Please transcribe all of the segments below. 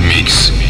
Mix.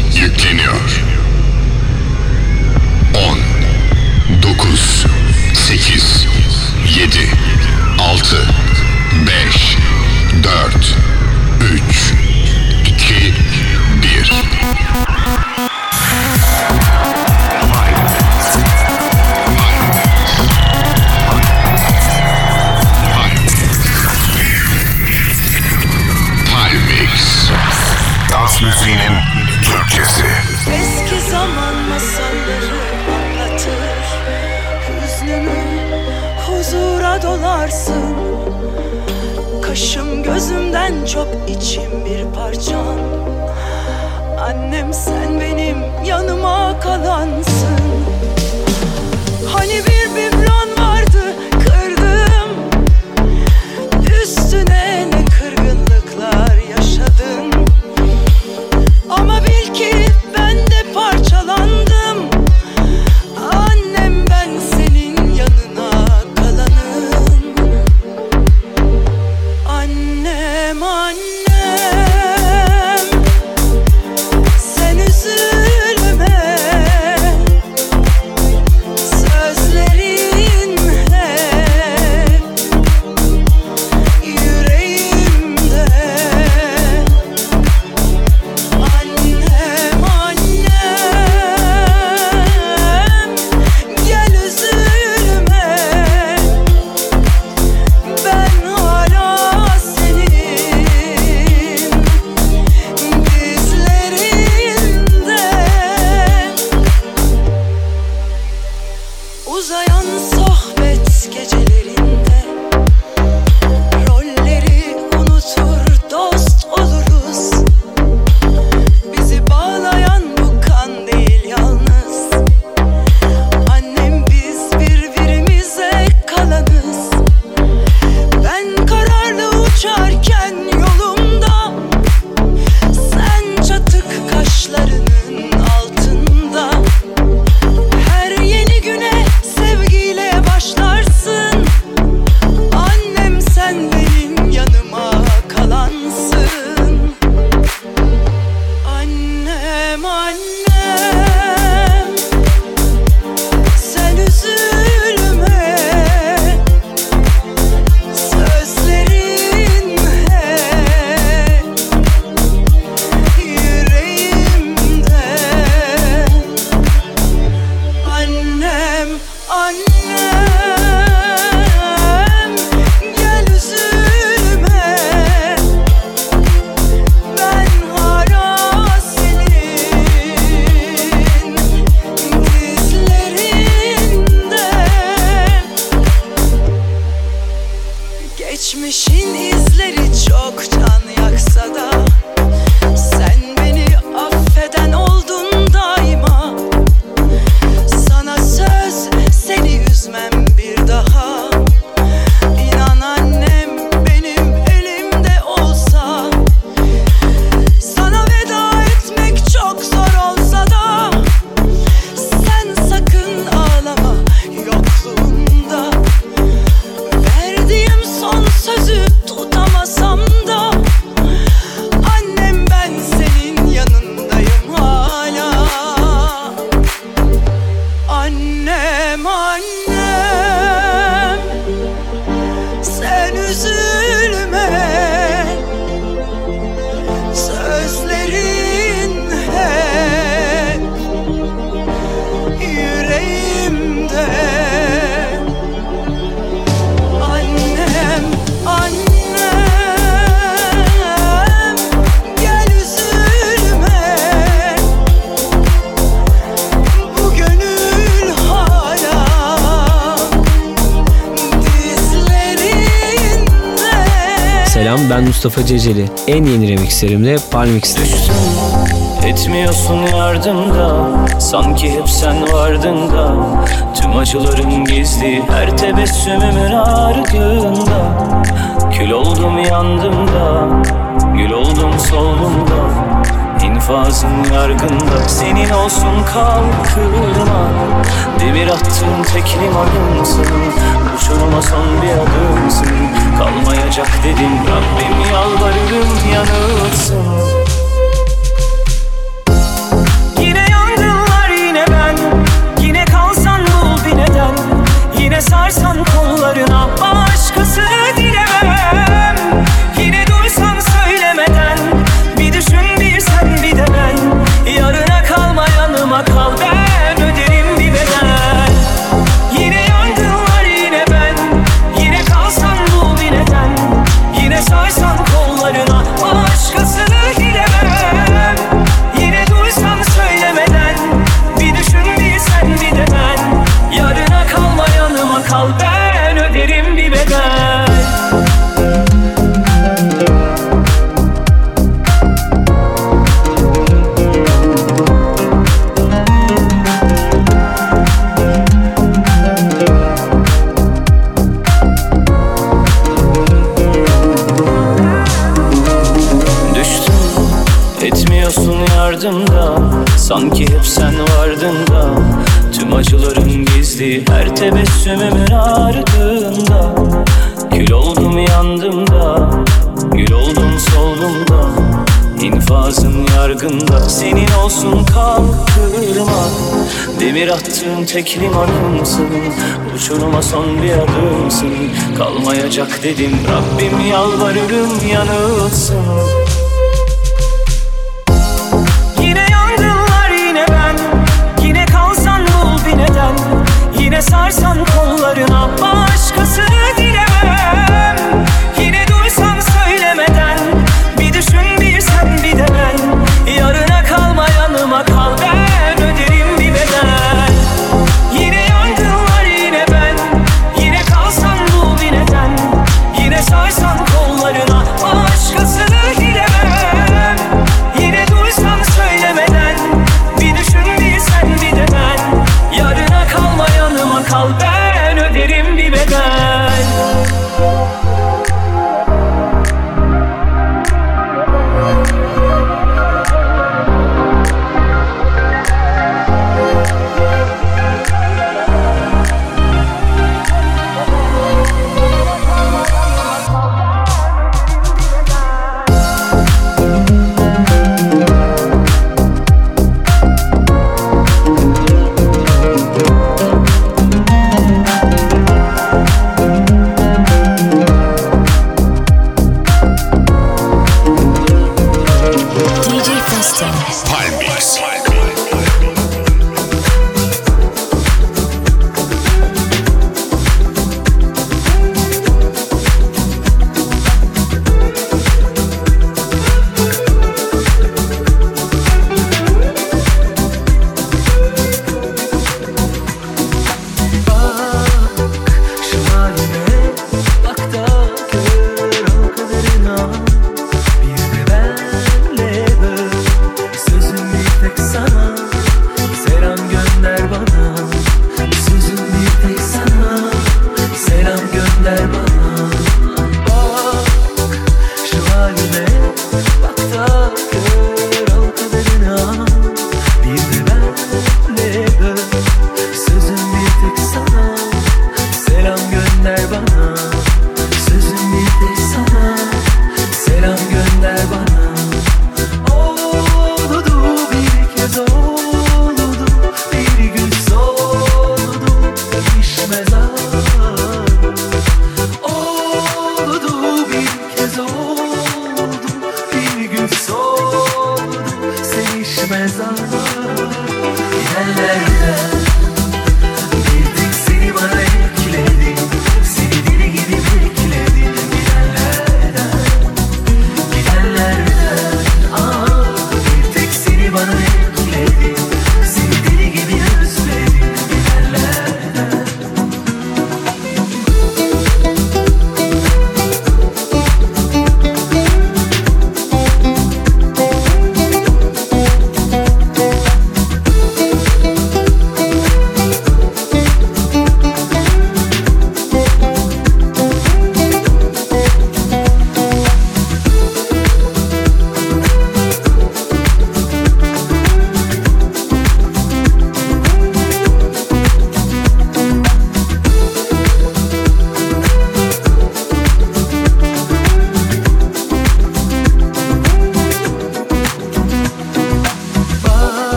Mustafa Ceceli. En yeni remixlerimle Palmix'te. Etmiyorsun yardımda Sanki hep sen vardın da. Tüm acılarım gizli Her tebessümümün ardında. Kül oldum yandım da Gül oldum soldum da infazın yargında. Senin olsun kalkırma Demir attın tek limanımsın. Uçuruma son bir adımsın. Kalmayacak dedim Rabbim yalvarırım yanılsın. Yine yangınlar yine ben. Yine kalsan bul bir Yine sarsan kollarına başkasını Benim tek limanımsın Uçuruma son bir adımsın. Kalmayacak dedim Rabbim yalvarırım yanılsın.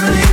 Sorry.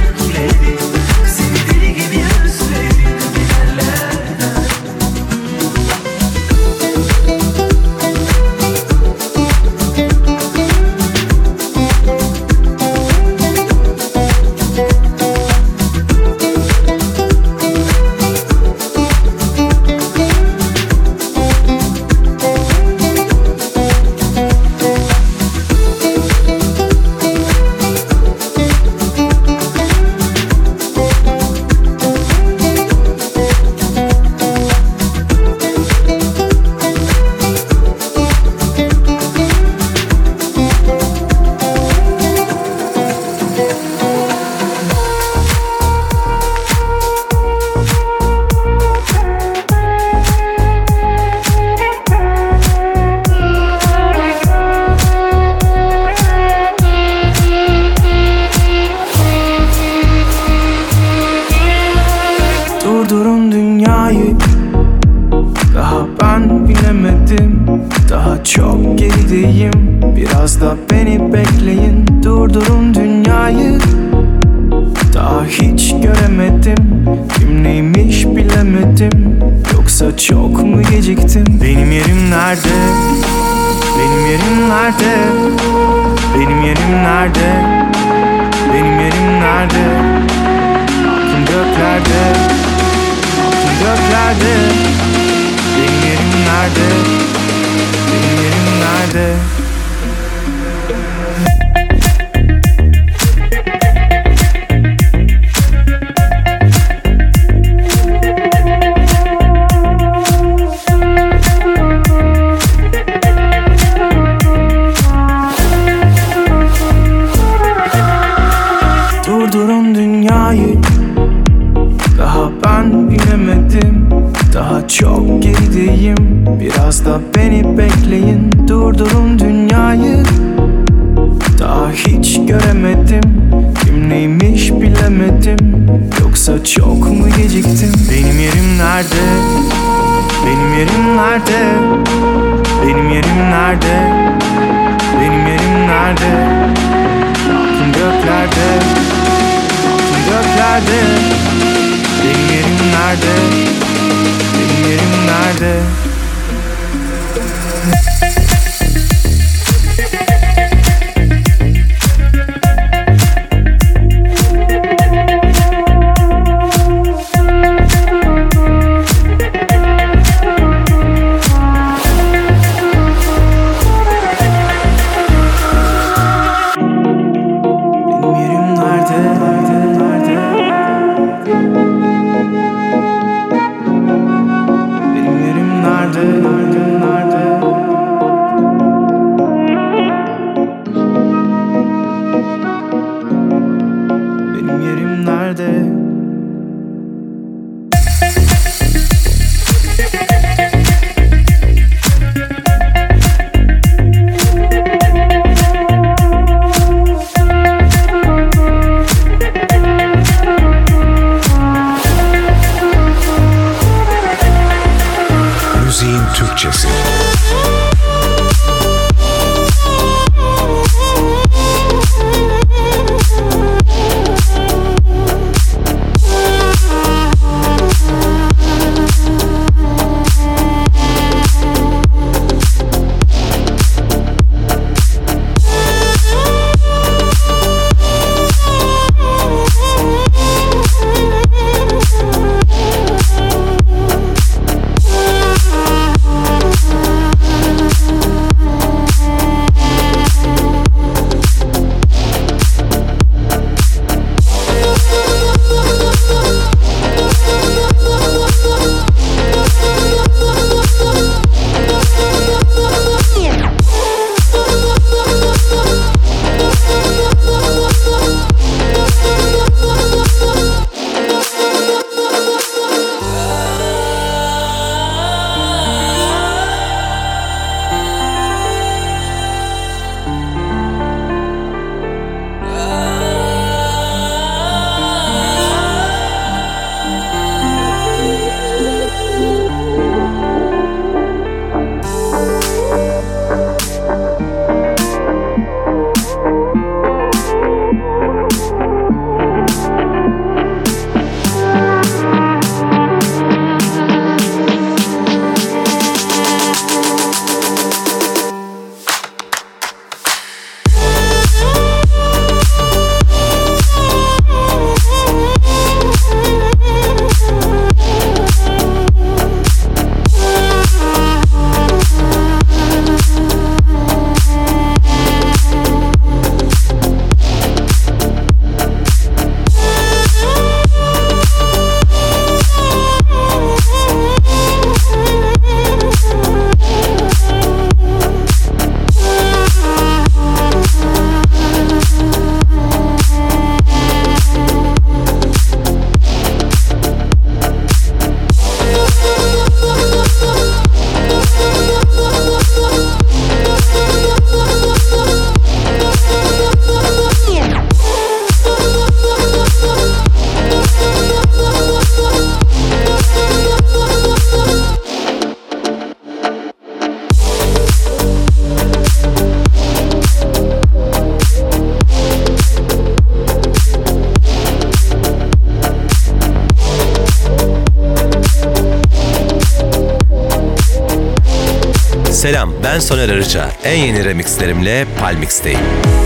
Ben Soner Arıca. En yeni remixlerimle Palmix'teyim.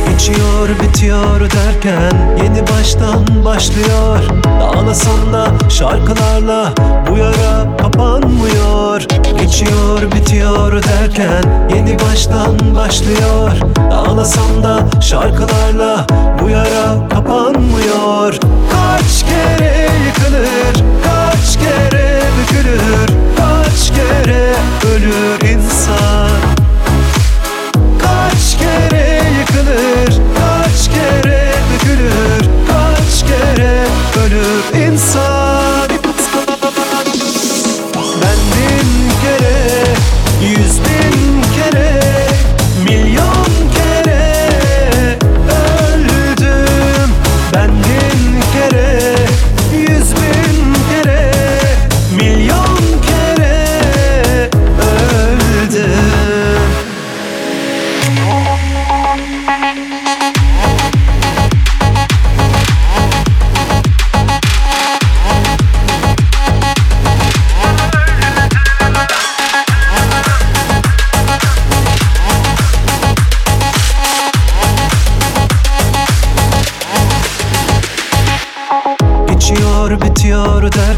Geçiyor bitiyor derken yeni baştan başlıyor. Ağlasam da şarkılarla bu yara kapanmıyor. Geçiyor bitiyor derken yeni baştan başlıyor. Ağlasam da şarkılarla bu yara kapanmıyor. Kaç kere yıkılır, kaç kere bükülür Kaç kere ölür insan yıkılır, kaç kere dökülür, kaç kere ölür insan.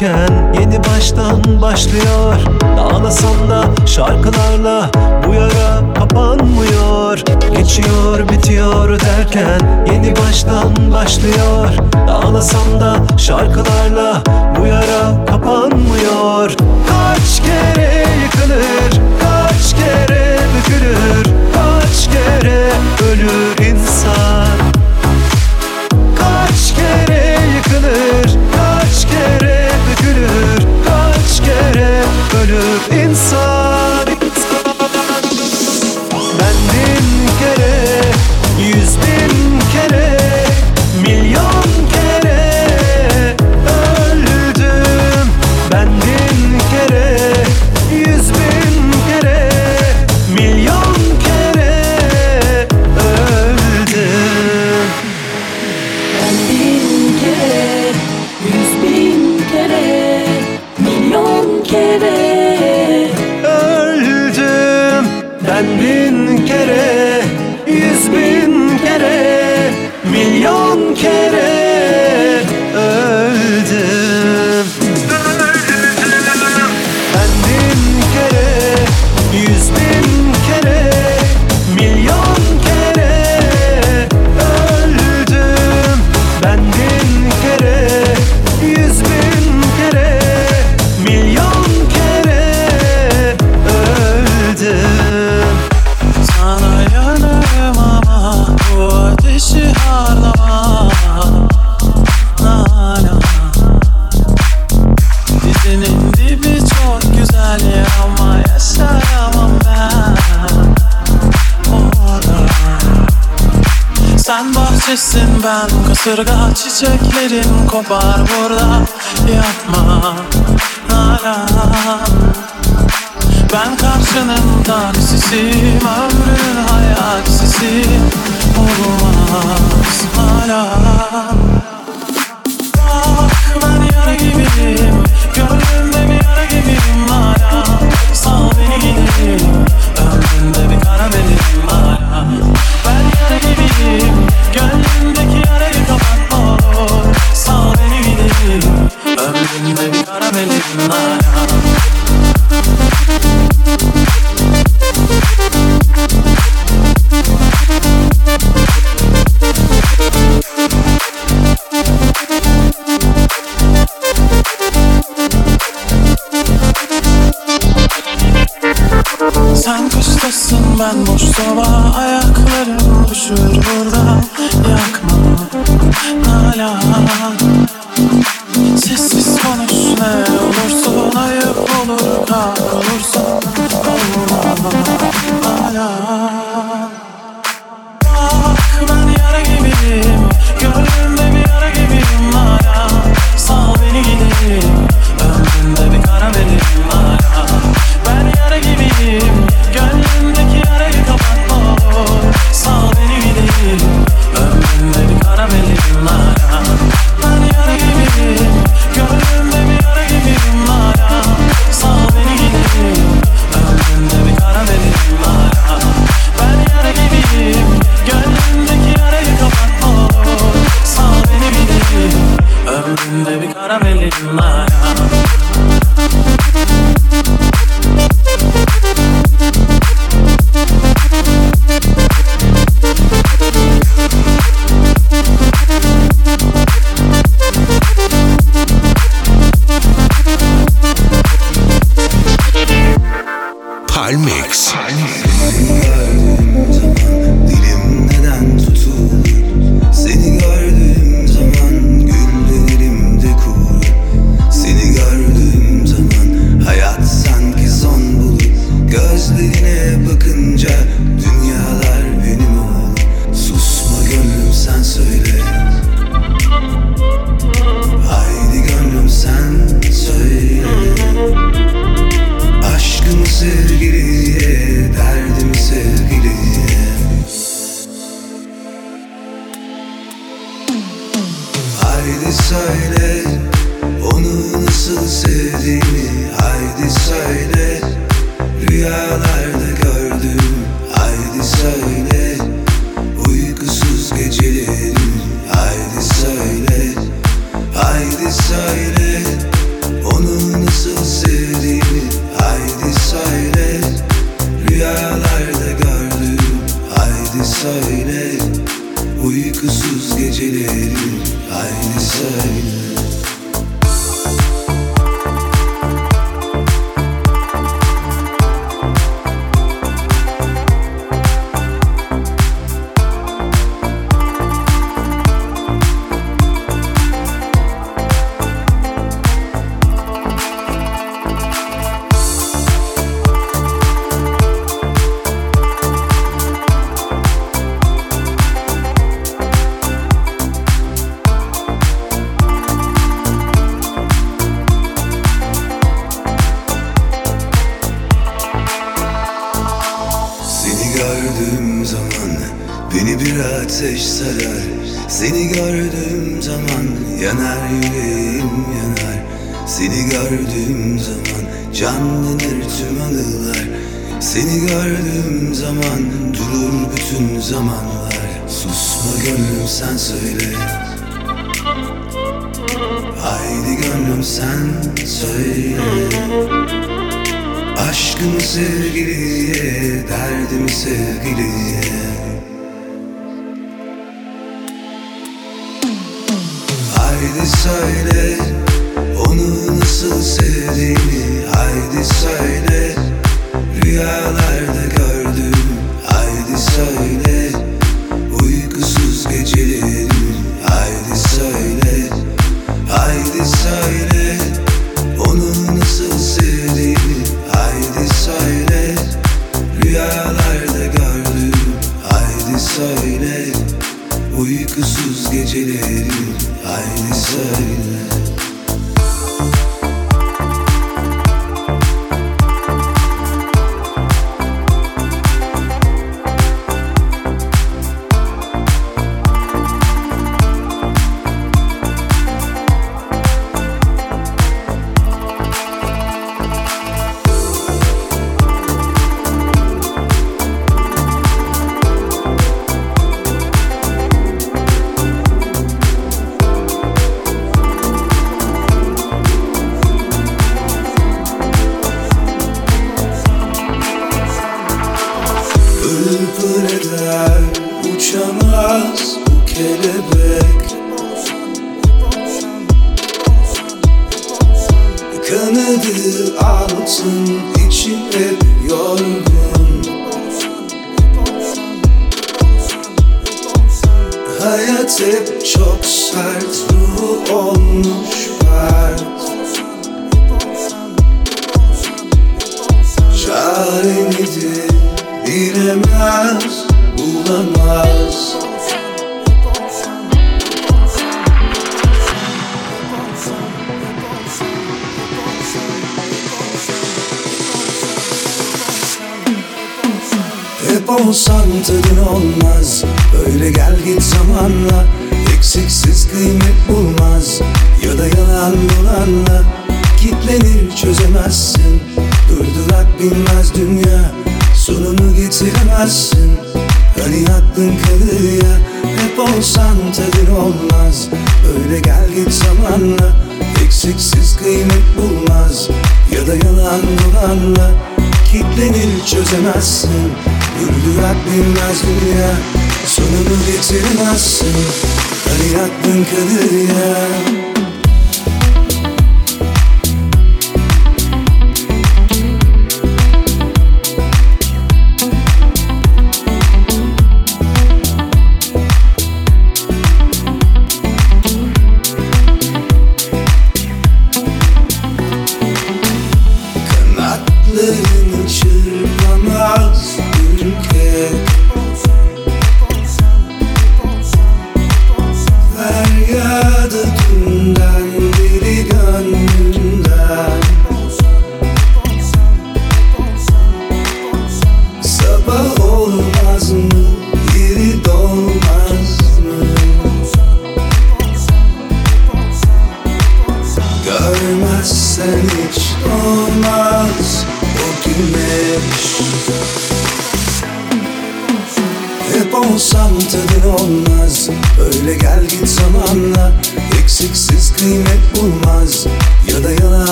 Derken yeni baştan başlıyor. Ağlasam da şarkılarla bu yara kapanmıyor. Geçiyor bitiyor derken yeni baştan başlıyor. Ağlasam da şarkılarla bu yara kapanmıyor. Kaç kere yıkılır, kaç kere kere kasırga çiçeklerim kopar burada. Yapma Nana ben karşının taksisiyim Ömrün hayaksisi Olmaz hala. Bak ben yara gibiyim Gönlümde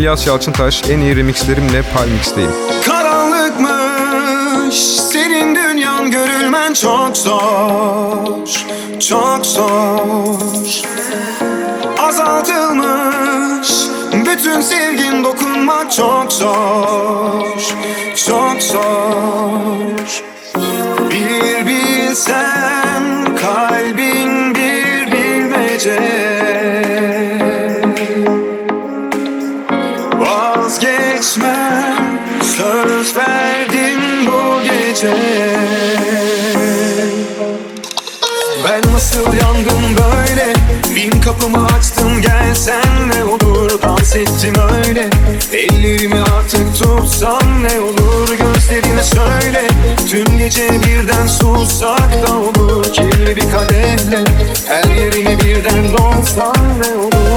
İlyas Yalçıntaş en iyi remixlerimle Palmix'teyim. Karanlıkmış senin dünyan görülmen çok zor Çok zor Azaltılmış bütün sevgin dokunmak çok zor gece birden susak da olur Kirli bir kadehle her yerini birden dolsan ne olur?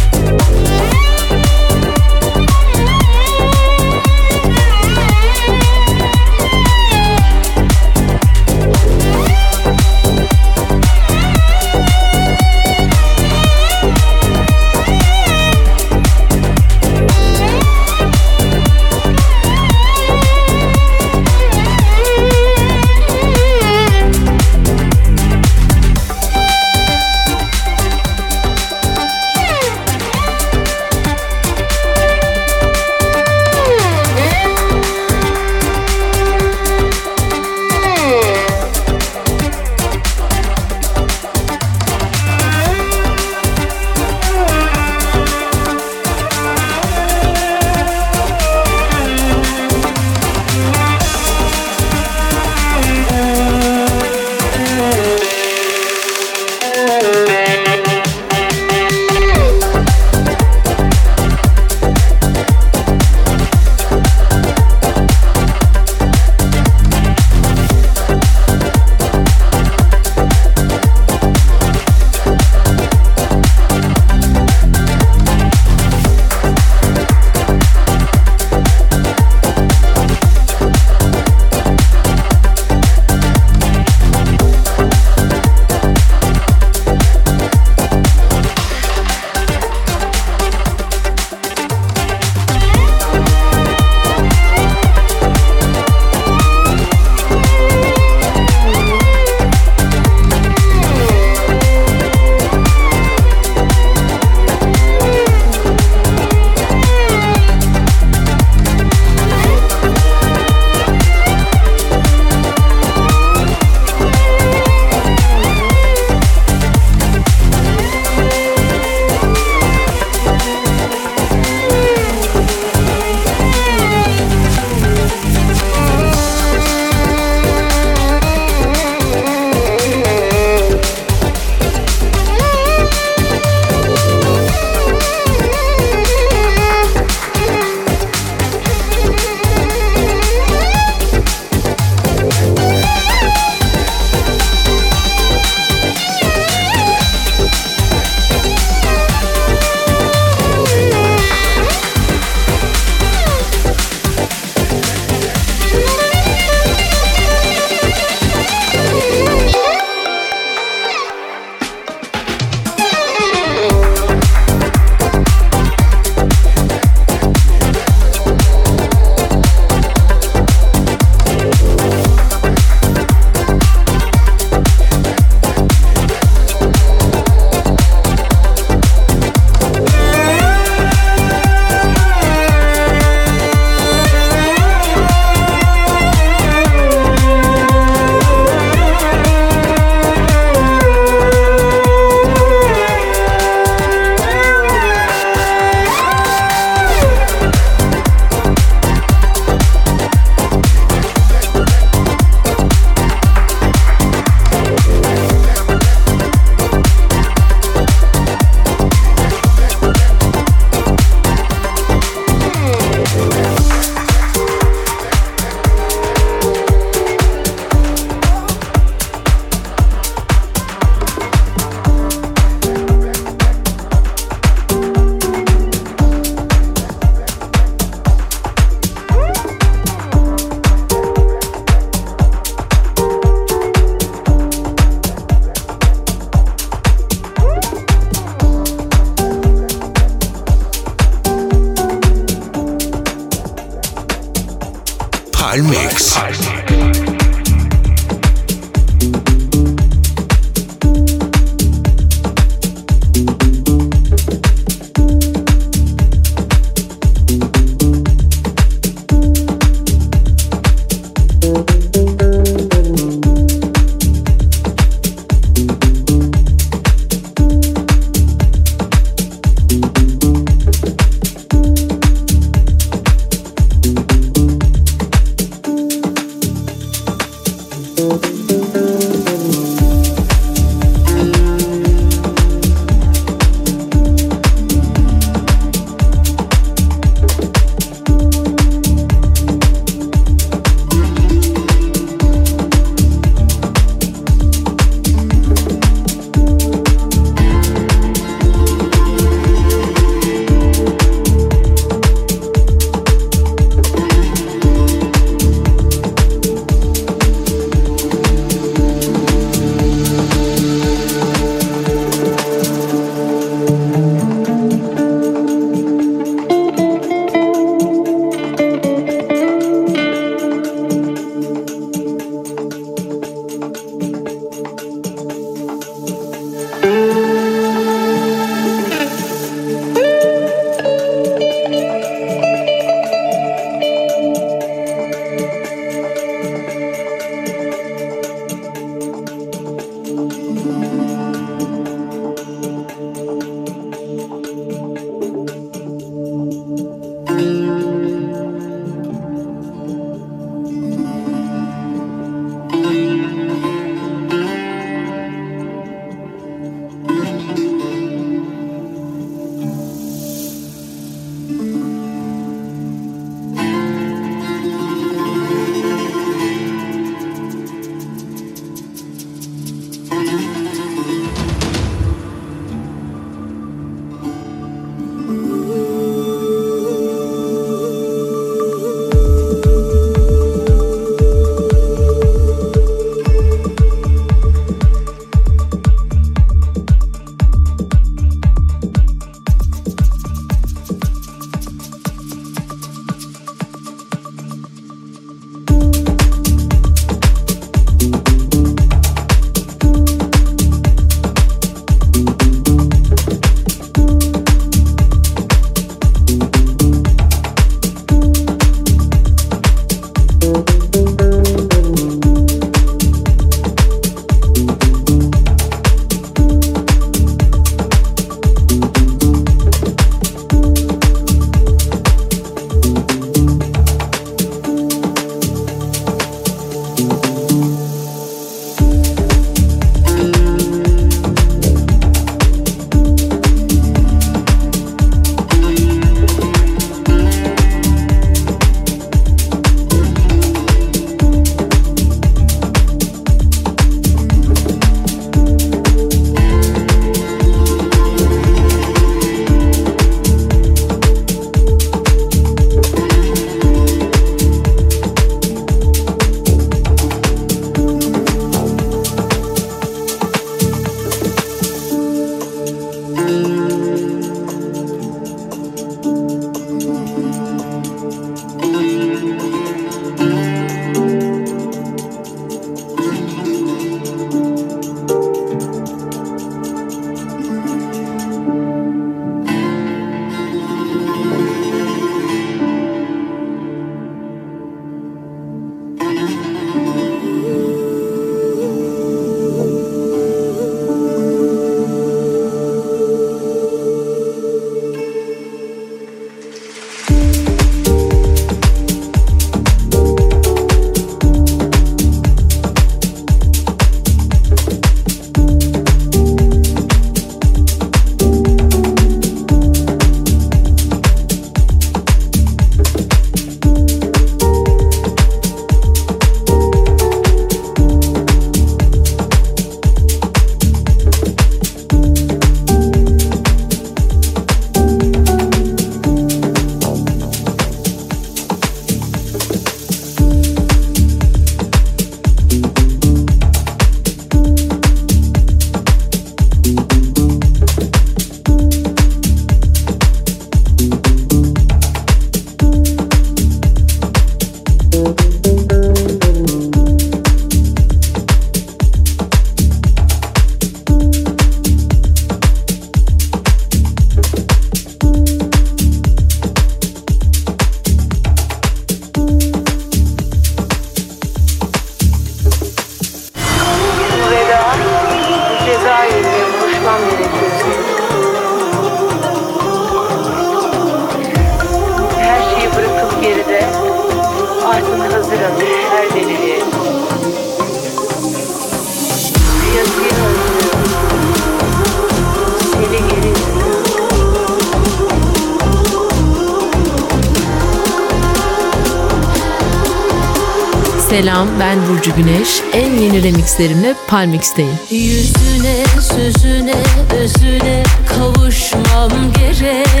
Selam ben Burcu Güneş. En yeni remixlerimle Palmix'teyim. Yüzüne, sözüne, özüne kavuşmam gerek.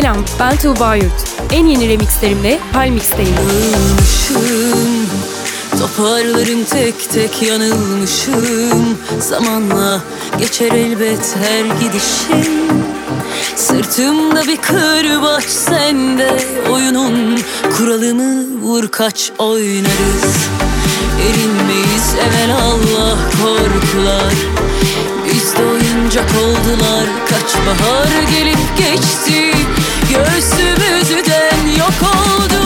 Selam, ben Tuğba Yurt. En yeni remixlerimle Palmix'teyim. Yanılmışım, toparlarım tek tek yanılmışım. Zamanla geçer elbet her gidişim. Sırtımda bir kırbaç sende oyunun kuralını vur kaç oynarız. Erinmeyiz evvel Allah korkular. Biz de oyuncak oldular kaç bahar gelip geçti Göğsümüzden yok oldu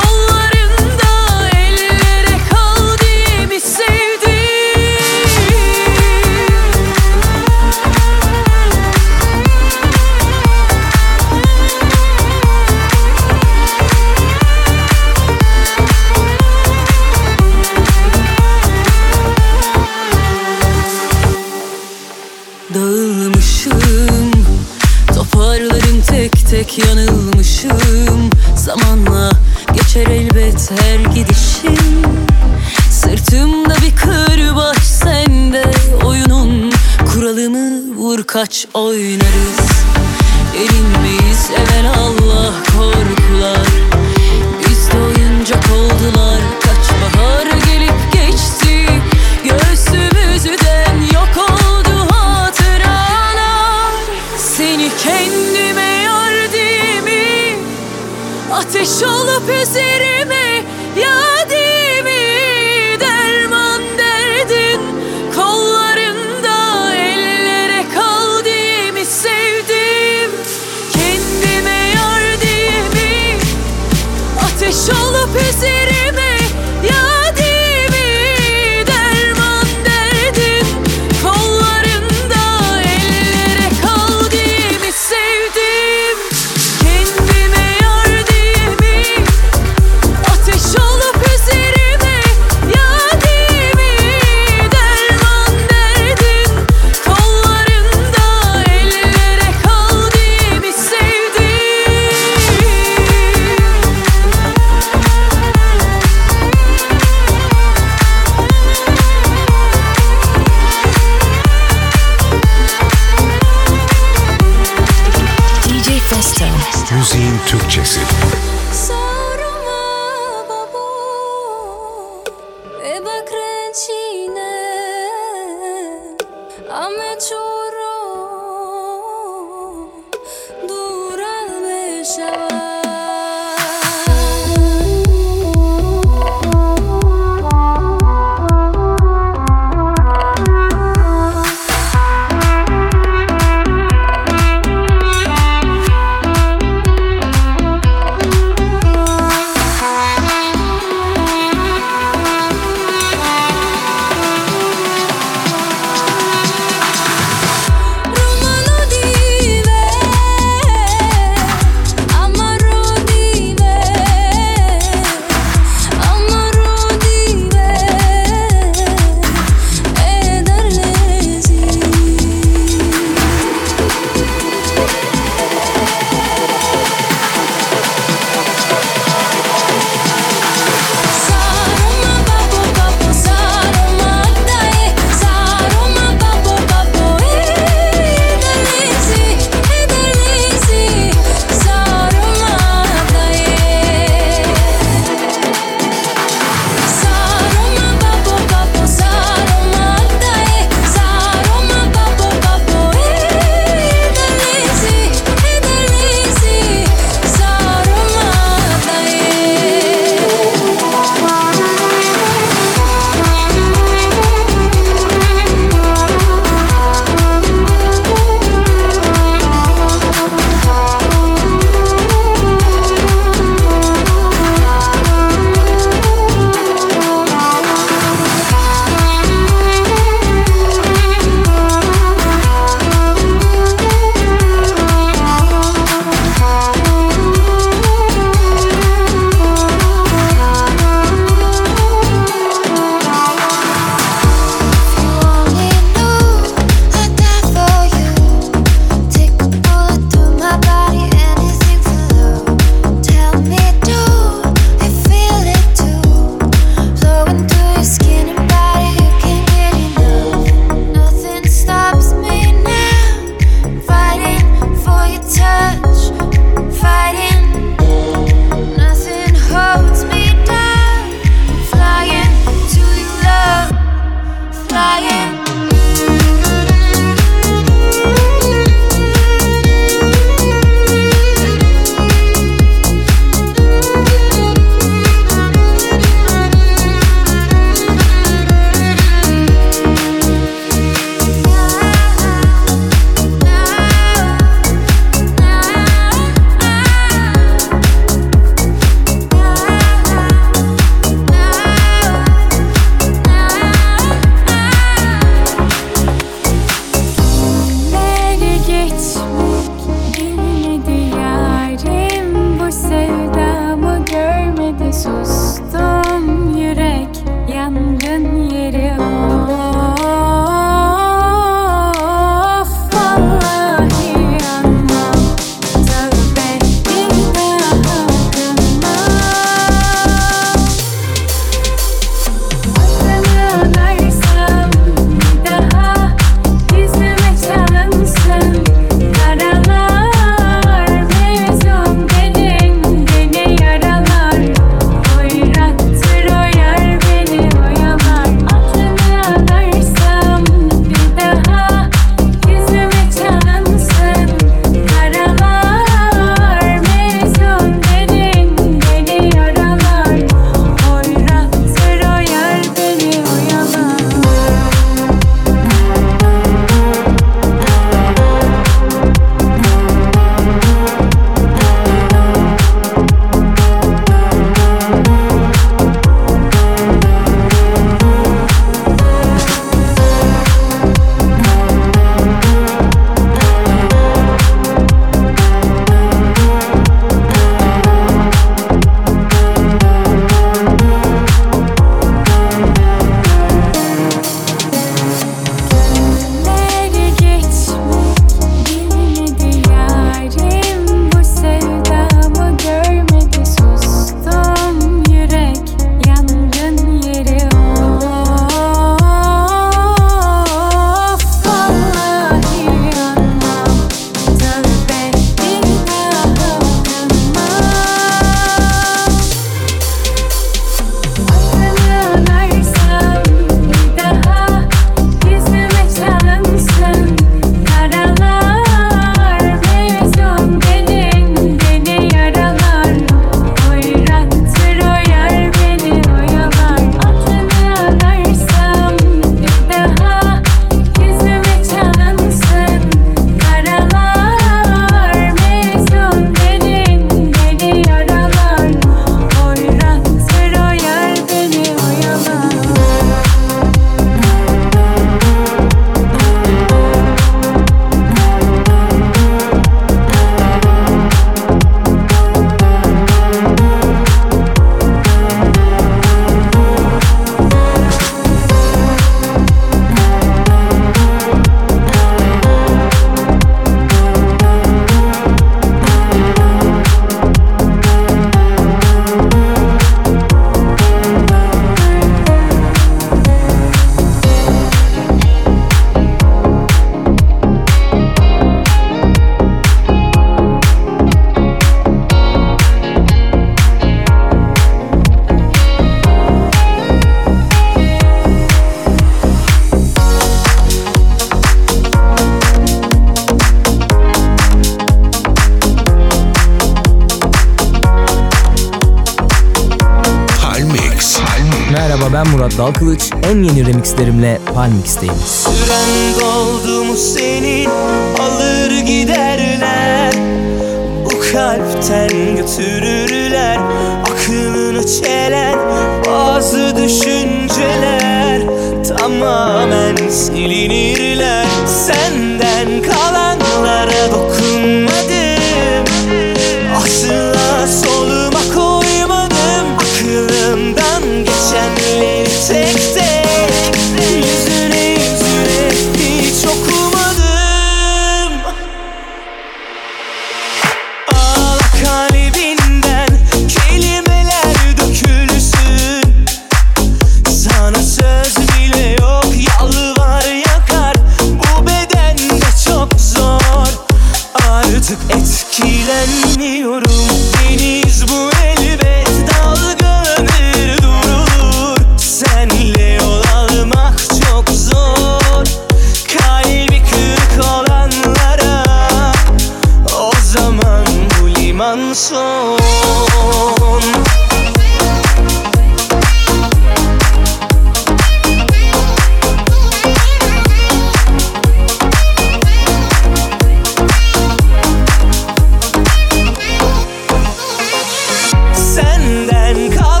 senden kal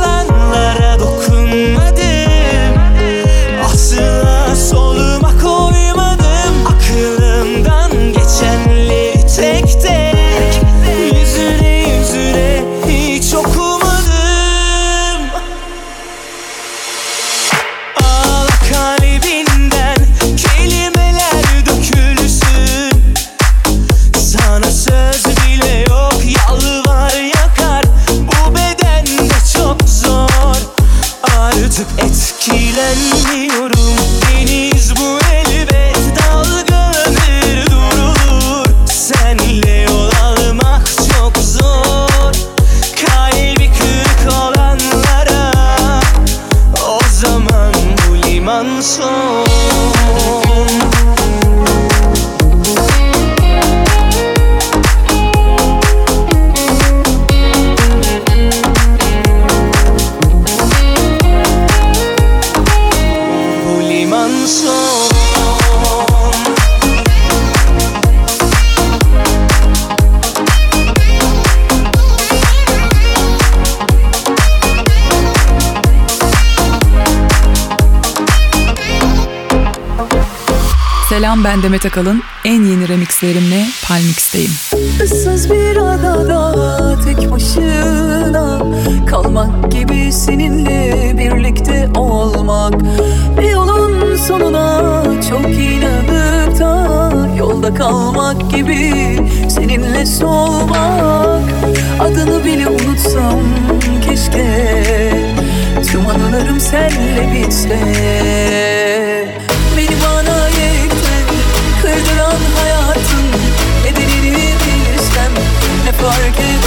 Selam ben Demet Akalın. En yeni remixlerimle Palmix'teyim. Issız bir adada tek başına kalmak gibi seninle birlikte olmak. Bir yolun sonuna çok inanıp da yolda kalmak gibi seninle solmak. Adını bile unutsam keşke tüm anılarım senle bitse. ne fark et.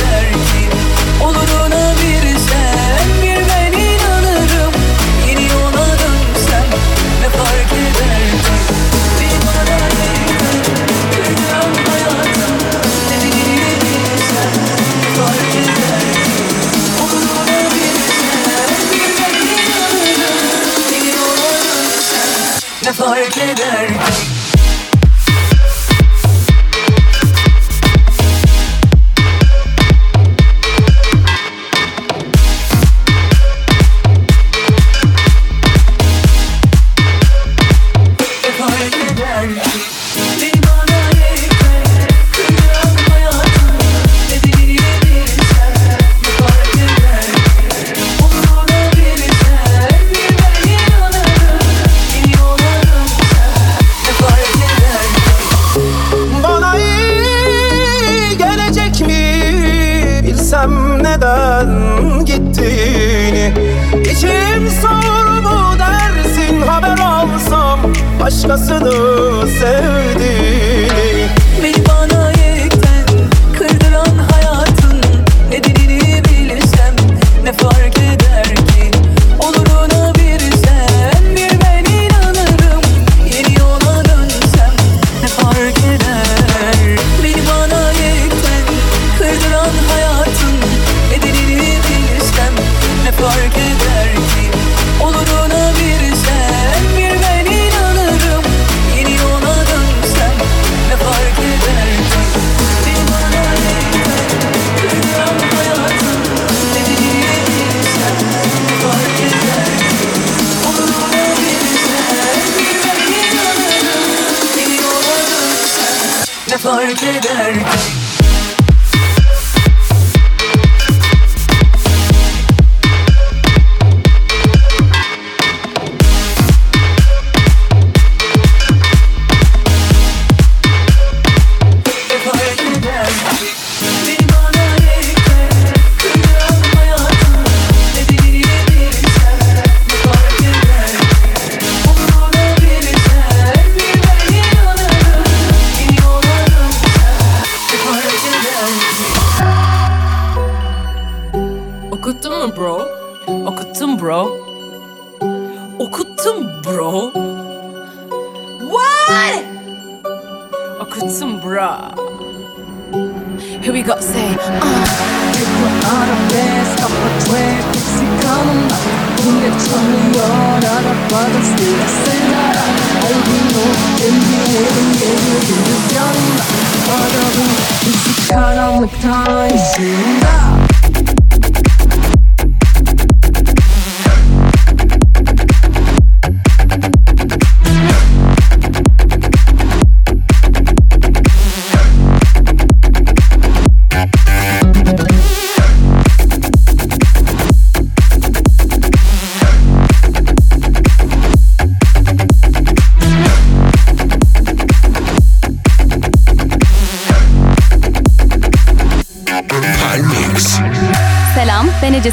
Fark eder ki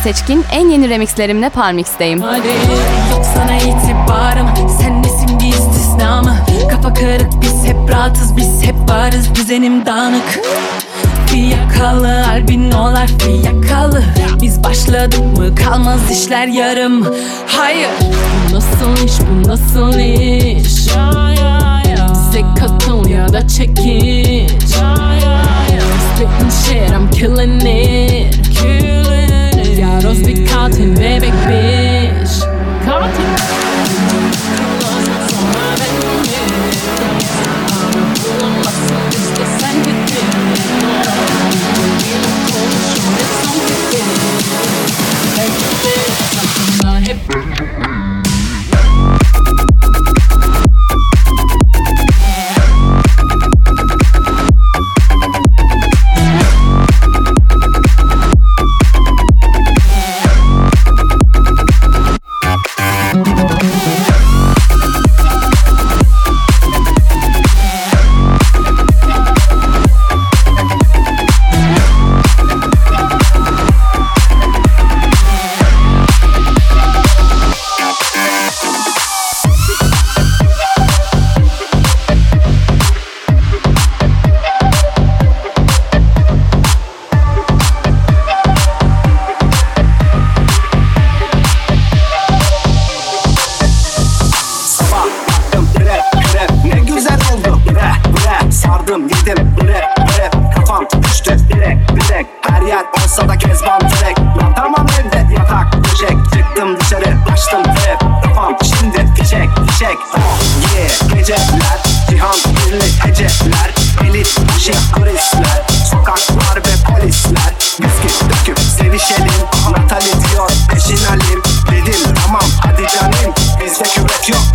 Seçkin. En yeni remixlerimle Parmix'teyim. Sana itibarım. Sen nesin bir istisna mı? Kafa karık biz hep rahatız Biz hep varız. Düzenim dağınık. Fiyakalı albinolar fiyakalı. Biz başladık mı kalmaz işler yarım. Hayır. Bu nasıl iş bu nasıl iş? Bize katıl ya da çekiç Spitting shit I'm killing it Yaros bir katil bebek bitch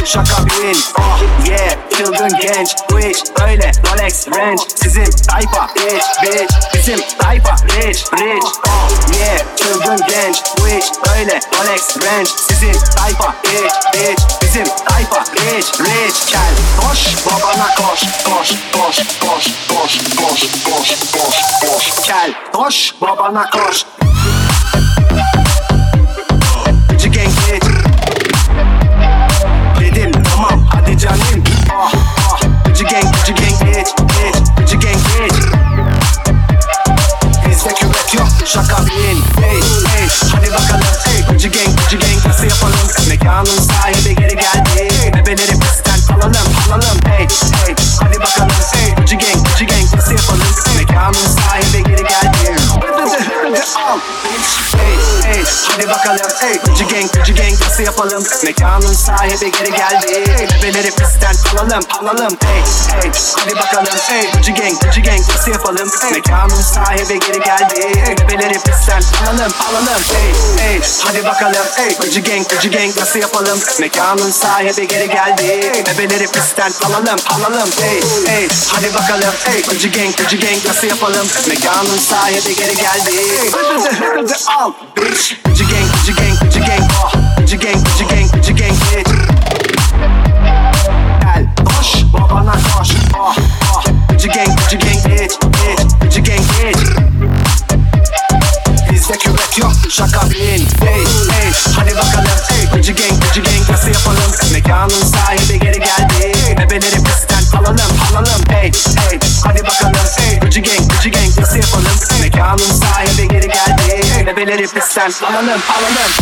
şaka bin. Oh yeah. Çılgın genç. İş öyle Rolex Range. Sizin tayfa rich bitch. Bizim tayfa rich rich. Oh yeah. Çılgın genç. İş öyle Rolex Range. Sizin tayfa rich bitch. Bizim tayfa rich rich. Gel koş babana koş. Koş koş koş koş koş koş koş koş. Gel koş babana koş. Gıcı gang tamam hadi canım Ah ah Gıcı gang gıcı gang bitch bitch yok. Şaka bin Hey hey. Hadi bakalım. Hey Gıcı gang gıcı gang. Nasıl yapalım? Mekanın sahibi geri geldi. Bebeleri pistten alalım alalım. Hey hey. Hadi bakalım. Hey Gıcı gang gıcı gang. Nasıl yapalım? Mekanın sahibi geri geldi. Hadi Hey. Hey bakalım. Ey Gucci gang Gucci gang. Nasıl yapalım? Mekanın sahibi geri geldi. Bebeleri pistten alalım alalım. Ey ey Hadi bakalım. Ey Gucci gang Gucci gang. Nasıl yapalım? Mekanın sahibi geri geldi Bebeleri pistten alalım alalım. Ey ey. Hadi bakalım. Ey Gucci gang Gucci gang nasıl yapalım? Mekanın sahibi geri geldi. Bebeleri pistten alalım alalım. Ey ey. Hadi bakalım. Ey Gucci gang Gucci gang nasıl yapalım? Mekanın sahibi geri geldi. Hadi al. Bitch. Gucci gang Gucci gang Gucci gang oh. Gucci gang Gucci gang Gucci gang bitch Gel. Koş. Babana koş. Oh oh. Gucci gang Bizde küvet yok. Şaka bilin Hey hey hadi bakalım hey Gucci gang Gucci gang nasıl yapalım? Mekanın sahibi geri geldi. Bebeleri pistten alalım alalım. Hey hey. Hadi bakalım hey Gucci gang Gucci gang nasıl yapalım? Mekanın sahibi geri geldi. Bebeleri pistten alalım alalım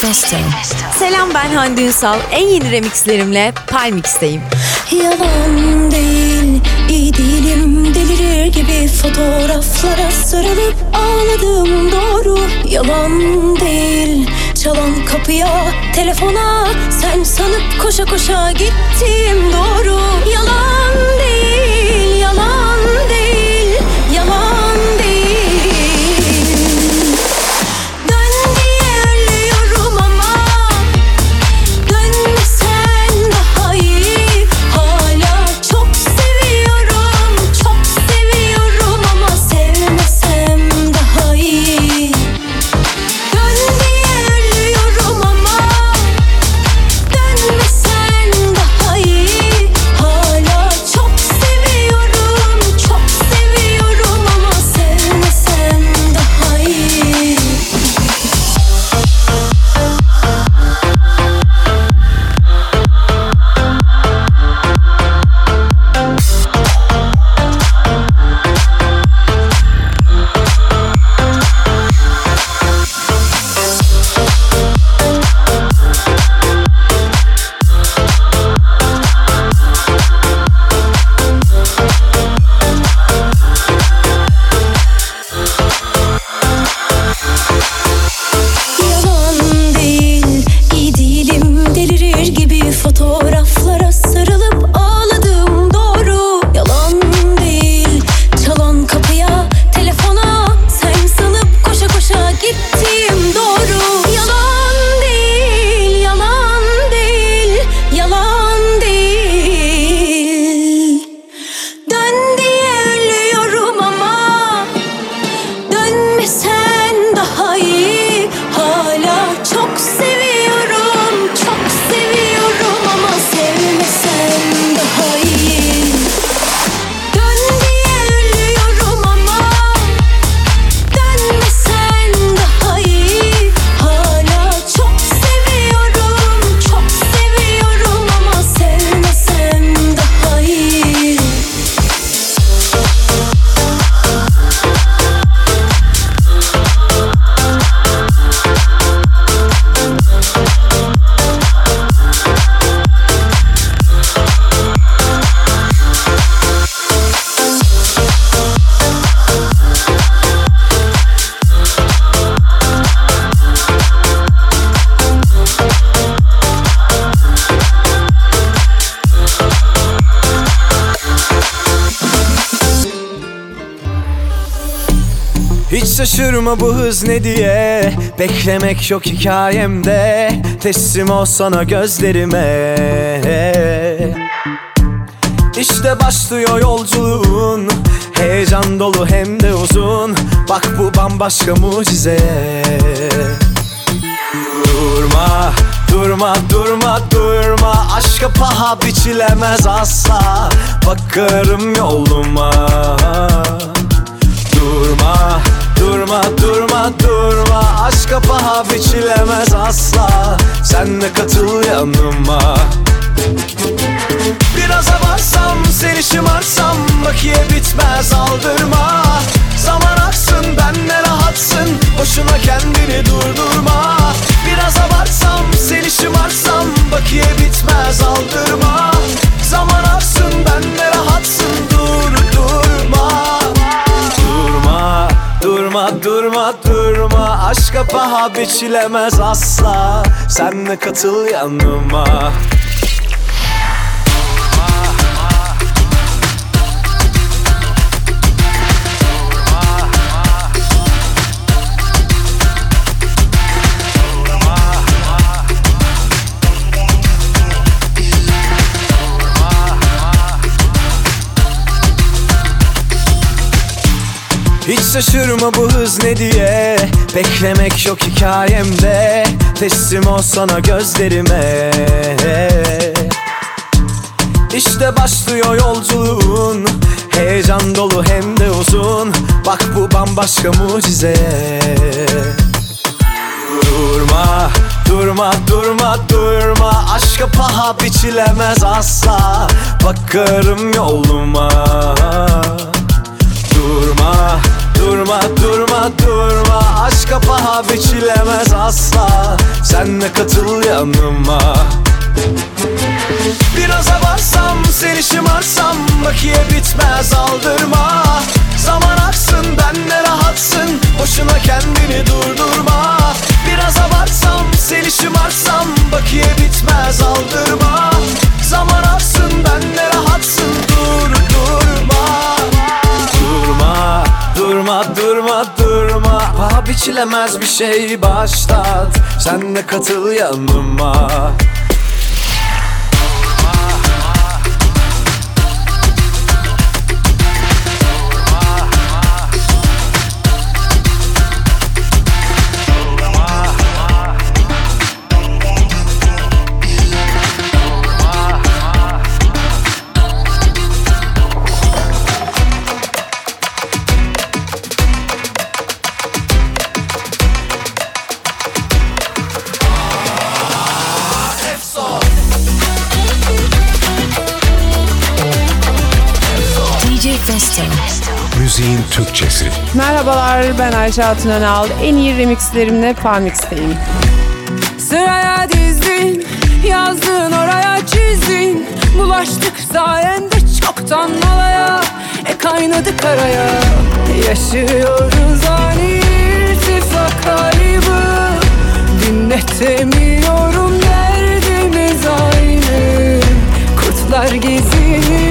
DJ Festo. Selam ben Hande Ünsal. En yeni remixlerimle Palmix'teyim. Yalan değil, iyi değilim Delirir gibi fotoğraflara sarılıp ağladım doğru Yalan değil, çalan kapıya, telefona Sen sanıp koşa koşa gittim doğru Yalan şaşırma bu hız ne diye? Beklemek yok hikayemde. Teslim ol sana gözlerime. İşte başlıyor yolculuğun. Heyecan dolu hem de uzun. Bak bu bambaşka mucize. Durma, durma, durma, durma. Aşka paha biçilemez asla. Bakarım yoluma. Durma, durma, durma, durma. Aşka paha biçilemez asla. Sen de katıl yanıma. Biraz abarsam, seni şımarsam Bakiye bitmez aldırma. Zaman aksın, benle rahatsın Boşuna kendini durdurma. Biraz abarsam, seni şımarsam Bakiye bitmez aldırma. Zaman durma, durma, Aşka paha biçilemez asla. Sen de katıl yanıma şaşırma bu hız ne diye? Beklemek yok hikayemde. Teslim ol sana gözlerime. İşte başlıyor yolculuğun. Heyecan dolu hem de uzun. Bak bu bambaşka mucize. Durma, durma, durma, durma. Aşka paha biçilemez asla. Bakarım yoluma. Durma, durma, durma, durma. Aşka paha biçilemez asla. Sen de katıl yanıma. Biraz abarsam, seni şımarsam Bakiye bitmez aldırma. Zaman aksın, benle rahatsın Boşuna kendini durdurma. Biraz abarsam, seni şımarsam Bakiye bitmez aldırma. Zaman aksın, benle rahatsın Durma, durma, durma, Paha biçilemez bir şey başlat. Sen de katıl yanıma Müziğin Türkçesi. Merhabalar ben Ayşe Hatun Önal. En iyi remixlerimle Palmix'teyim. Sıraya dizdin Yazdın oraya çizdin Bulaştık sayende çoktan alaya E kaynadı karaya Yaşıyoruz ani irtifak kaybı Dinletemiyorum derdimiz aynı Kurtlar geziniyor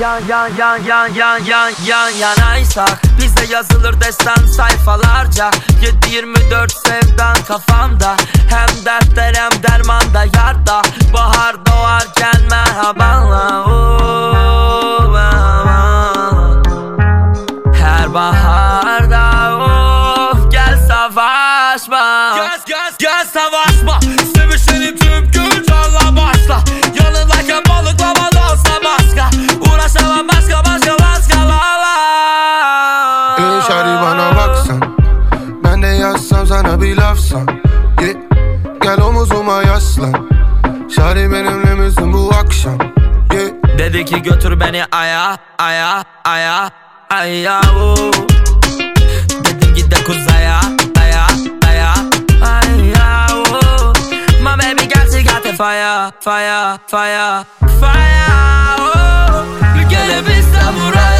yan yan yan yan yan yan yan yanaysak Bizde yazılır destan sayfalarca 7-24 sevdan kafamda Hem dertler hem dermanda yarda Bahar doğarken merhabanla oh, oh, oh, Her bahar Hadi benimle misin bu akşam yeah. Dedi ki götür beni aya aya aya aya uh. Dedim git de kuzaya aya aya aya uh. My baby got she got the fire fire fire fire oh. Gelebilsem buraya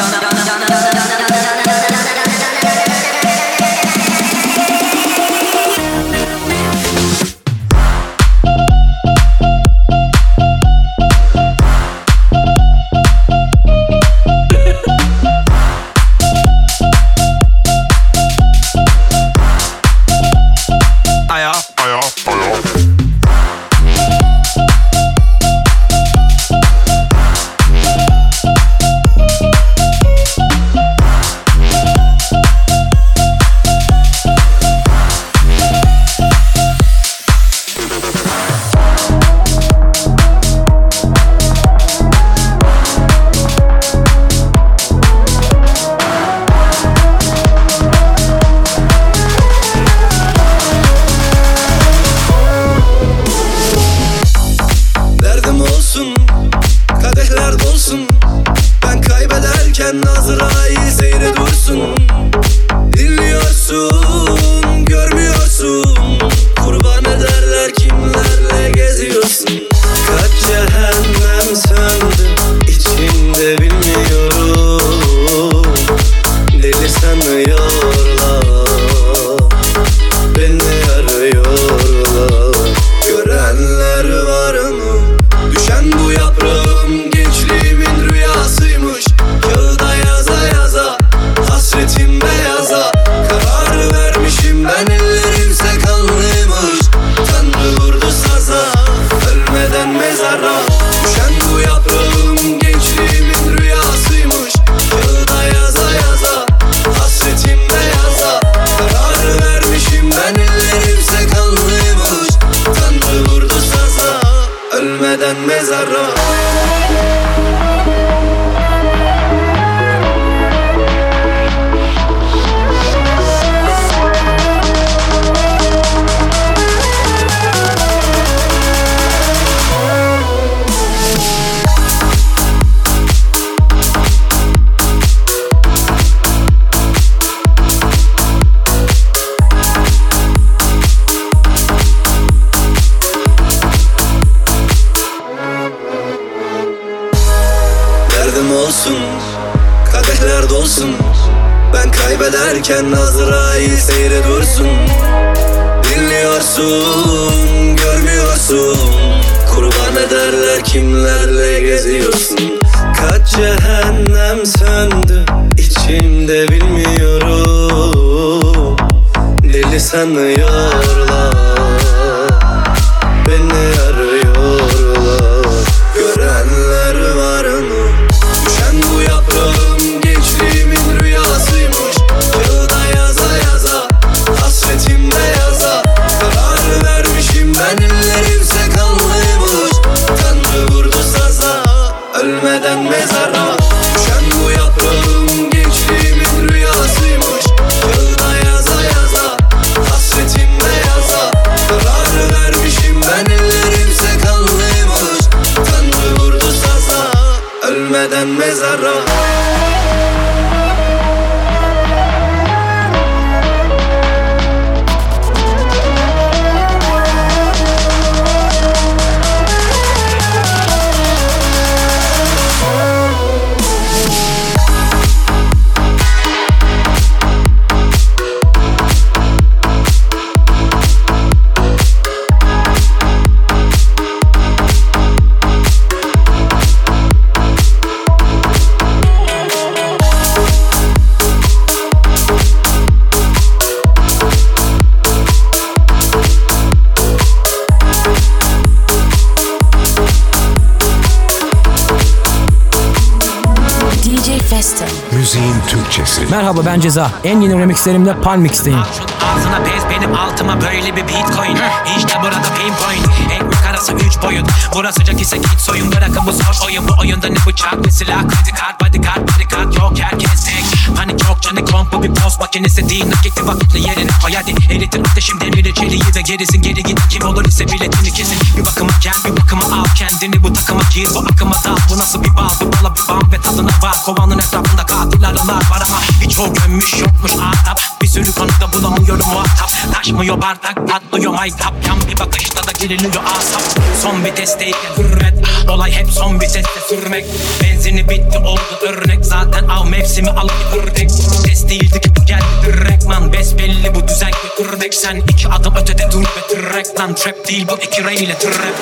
Müziğin Türkçesi. Merhaba ben Ceza. En yeni remixlerimle Palmix'teyim. Ağzına pez benim altıma böyle bir bitcoin İşte burada pinpoint Ekmek arası üç boyut Burası sıcak ise git soyun. Bırakın bu zor oyun. Bu oyunda ne bıçak ne silah. Kredi kart bodyguard bodyguard Yok herkes tek Panik yok canı komp Bu bir post makinesi değil. Nakiti vakitle yerine koy hadi. Eritir ateşim demir çeliği ve gerisin. Geri git kim olur ise biletini kesin. Bir bakıma gel bir bakıma al Kendini. Bu takıma gir bu akıma dal. Bu nasıl bir bal? Bir bala bir bam ve tadına var Kovanın etrafında katil arılar var ama Birçok gömmüş yokmuş adap. Bir sürü konuda bulamıyorum muhatap. Taşmıyor bardak patlıyor maytap. Yan bir bakışta da geriliyor asap. Son vitesteyken hürmet Olay hep son viteste sürmek Benzini bitti oldu örnek Zaten av mevsimi alıp ördek Test değildi ki bu geldi direktman Besbelli bu düzen götürdük Sen iki adım ötede dur ve tırrek lan Trap değil bu iki rey ile trap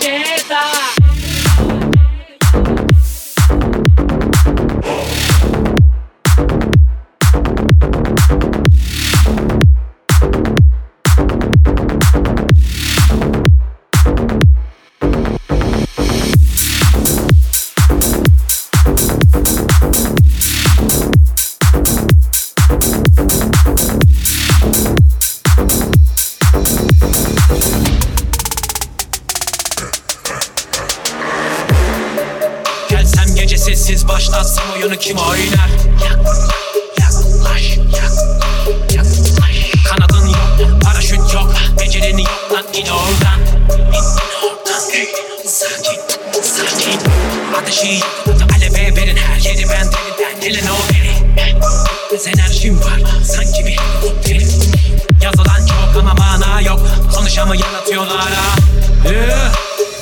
Gelsem oyunu kim oynar? Yaklaş, yaklaş, yaklaş Kanadın yok, paraşüt yok Becerini yok lan in oradan. İn oradan. Sakin, sakin. Ateşi yok, aleve verin her yeri ben derinden Gelen o beri. Bez enerjim var, sanki bir helikopterim Yazılan çok ama mana yok Konuşamayan atıyorlar ha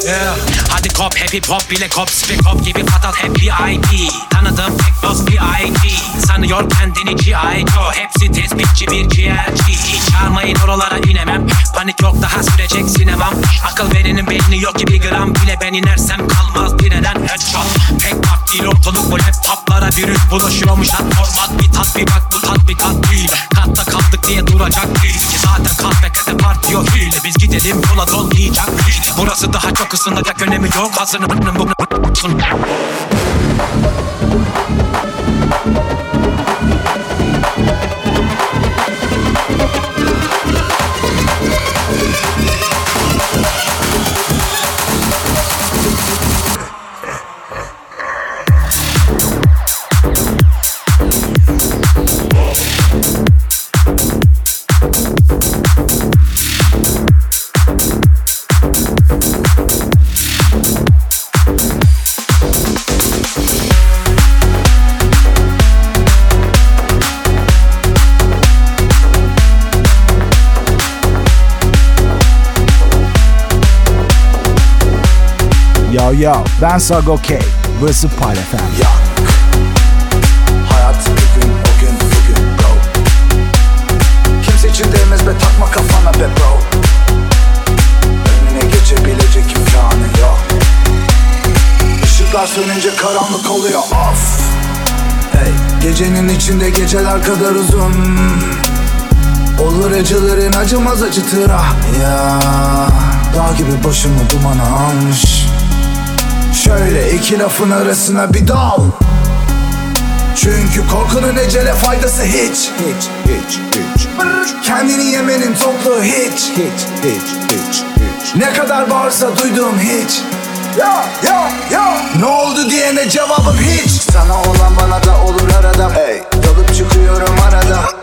Yeah. Hadi kop happy pop bile kop spek kop gibi fatal hep VIP Tanıdım tek boss VIP Sanıyor kendini G.I. Joe. Hepsi tespitçi bir ciğerci Hiç çağırmayın oralara inemem. Panik yok daha sürecek sinemam. Akıl verenin beyni yok ki bir gram bile Ben inersem kalmaz bir neden. Headshot. Pek bak değil ortalık bu laptoplara virüs bulaşıyormuş lan format Bir tat bir bak bu tat bir tat değil Katta kaldık diye duracak değil Ki zaten kat ve kate partiyor hile Biz gidelim yola dolmayacak hile Burası daha çok ısınacak önemi yok Hazırım bu Yo yo ben Sago K. Burası Pal FM. Hayat bir gün o gün bugün bro. Kimse için değmez be takma kafana be bro. Önüne geçebilecek imkanı yok. Işıklar sönünce karanlık oluyor. Of! Hey gecenin içinde geceler kadar uzun. Olur acıların acımaz acıtır ah ya Dağ gibi başımı dumana almış Şöyle iki lafın arasına bir dal. Çünkü korkunun ecele faydası hiç Hiç, hiç, hiç. Kendini yemenin toplu hiç Hiç, hiç, hiç, hiç. Ne kadar varsa duyduğum hiç. Ya, ya, ya. Ne oldu diyene cevabım hiç. Sana olan bana da olur arada. Hey, dalıp çıkıyorum arada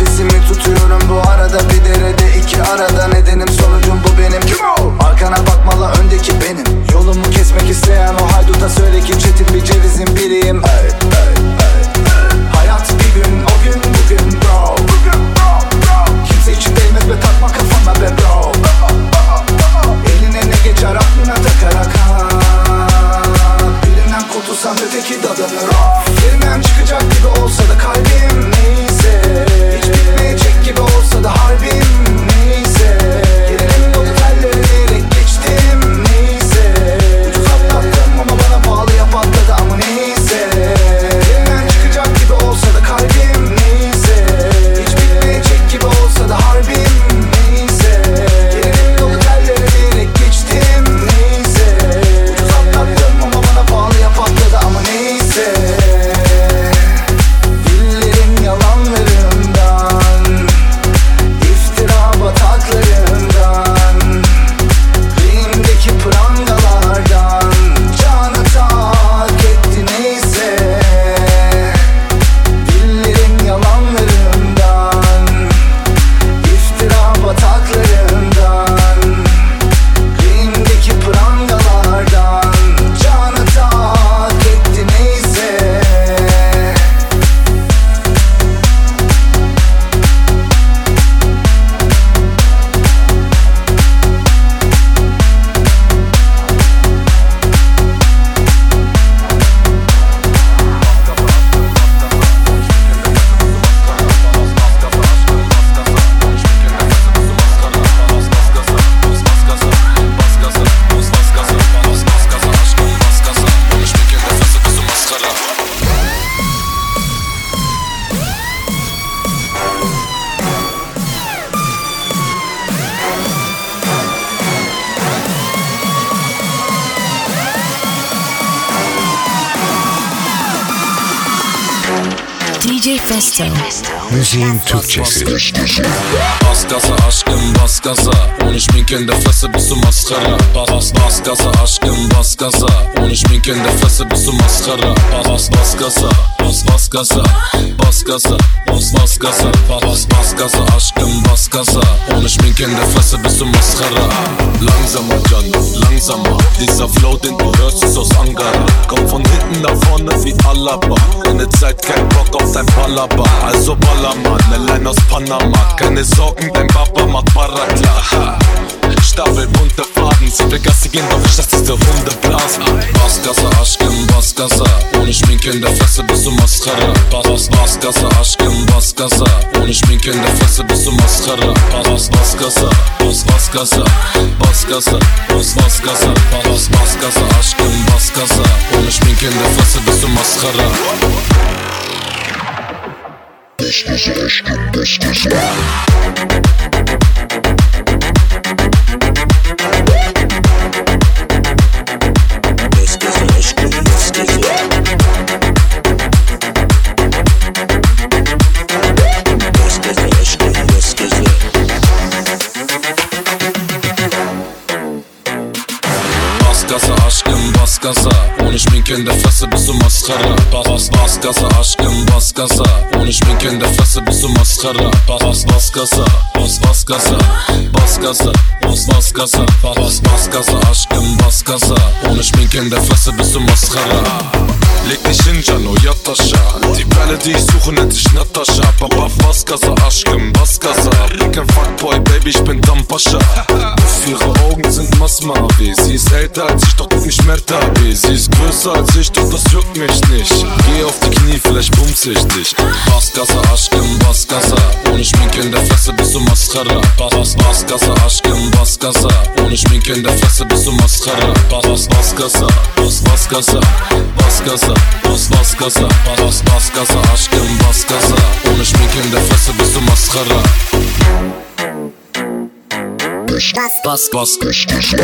Nefesimi tutuyorum bu arada. Bir derede iki arada Nedenim sonucum bu benim. Kim o? Arkana bakmalı öndeki benim. Yolumu kesmek isteyen o hayduta söyle ki Çetin bir cevizin biriyim. Hey, hey, hey. Hayat bir gün o gün bugün bro. Kimse için değmez be takma kafana be bro. Eline ne geçer aklına takarak ha kurtulsam öteki dadanır Yerimden çıkacak gibi olsa da kalbim neyse. Hiç bitmeyecek gibi olsa da harbim Festo. Müziğin Türkçesi. Bas gaza aşkım bas gaza. 13 bin kendi fresse bist du maskara. Bas bas gaza aşkım bas gaza. 13 bin kendi fresse bist du maskara. Bas bas gaza bas bas gaza. Bas gaza bas bas gaza Bas bas gaza aşkım bas gaza 13 bin kendi fresse bist du maskara Langsamer Canno, langsamer. Dieser Flow, den du hörst, ist aus Ankara Komm von hinten nach vorne wie Alaba. Keine Zeit, kein Bock auf dein Palaba Also Ballermann, Line aus Panama. Keine Sorgen, dein Papa macht Barakla Stapel bunte Faden, sie will Gassi gehen, doch ich lass diese Runde blasen Bas Gaza, aşkım bas Gaza 13 bin kendi fresse bist du Mascara Bas bas Gaza, aşkım bas Gaza 13 bin kendi fresse bist du Mascara Bas bas Gaza, bas bas Gaza Bas Gaza, bas bas Gaza Bas bas Gaza, aşkım bas Gaza 13 bin kendi fresse bist du Mascara Bas Gaza, aşkım aşkım bas gaza 13 bin kendi fresse bist du maskara Bas bas gaza aşkım bas gaza 13 bin kendi fresse bist du maskara Bas bas gaza bas bas gaza Bas gaza bas bas gaza Bas bas gaza aşkım bas gaza 13 bin kendi fresse bist du maskara Leg dich hin, Jano, yat aşağı Die Perle, die ich suche, nennt sich Natascha. Papa, bas gaza aşkım bas gaza Bin kein Fuckboy, Baby, ich bin Dampascha. Ihre Augen sind Masmavi. Sie ist älter als ich, doch nicht mehr Tabi Sie ist größer als ich, doch das juckt mich nicht Geh auf die Knie, vielleicht bumps ich dich Bas gaza aşkım bas gaza. 13 bin kendi fresse bist du maskara. Bas bas gaza aşkım bas gaza. 13 bin kendi fresse bist du maskara. Bas bas gaza. Bas bas gaza. Bas gaza. Bas bas gaza. Bas bas gaza aşkım bas gaza. 13 bin kendi fresse bist du maskara. Bas bas bas Bas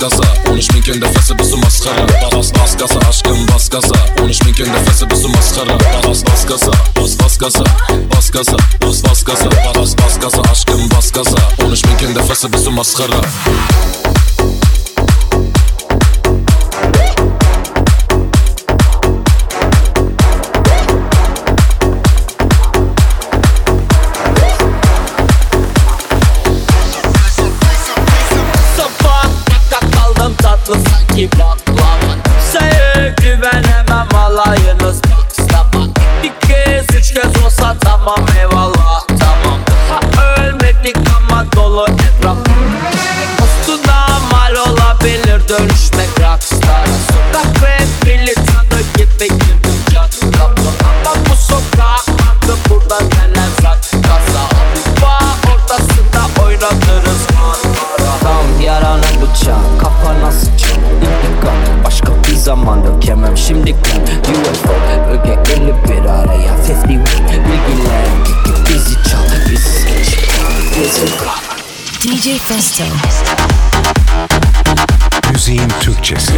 bas gaza 13 bin kendi fresse bist du maskara. Bas bas gaza aşkım bas gaza 13 bin kendi fresse bist du maskara. Bas bas gaza bas bas gaza Bas gaza bas bas gaza Bas bas gaza aşkım bas gaza 13 bin kendi fresse bist du maskara sanki baklava Kimseye güvenemem alayınız. Bakslaman Bir kez üç kez olsa tamam DJ Festo. Müziğin Türkçesi.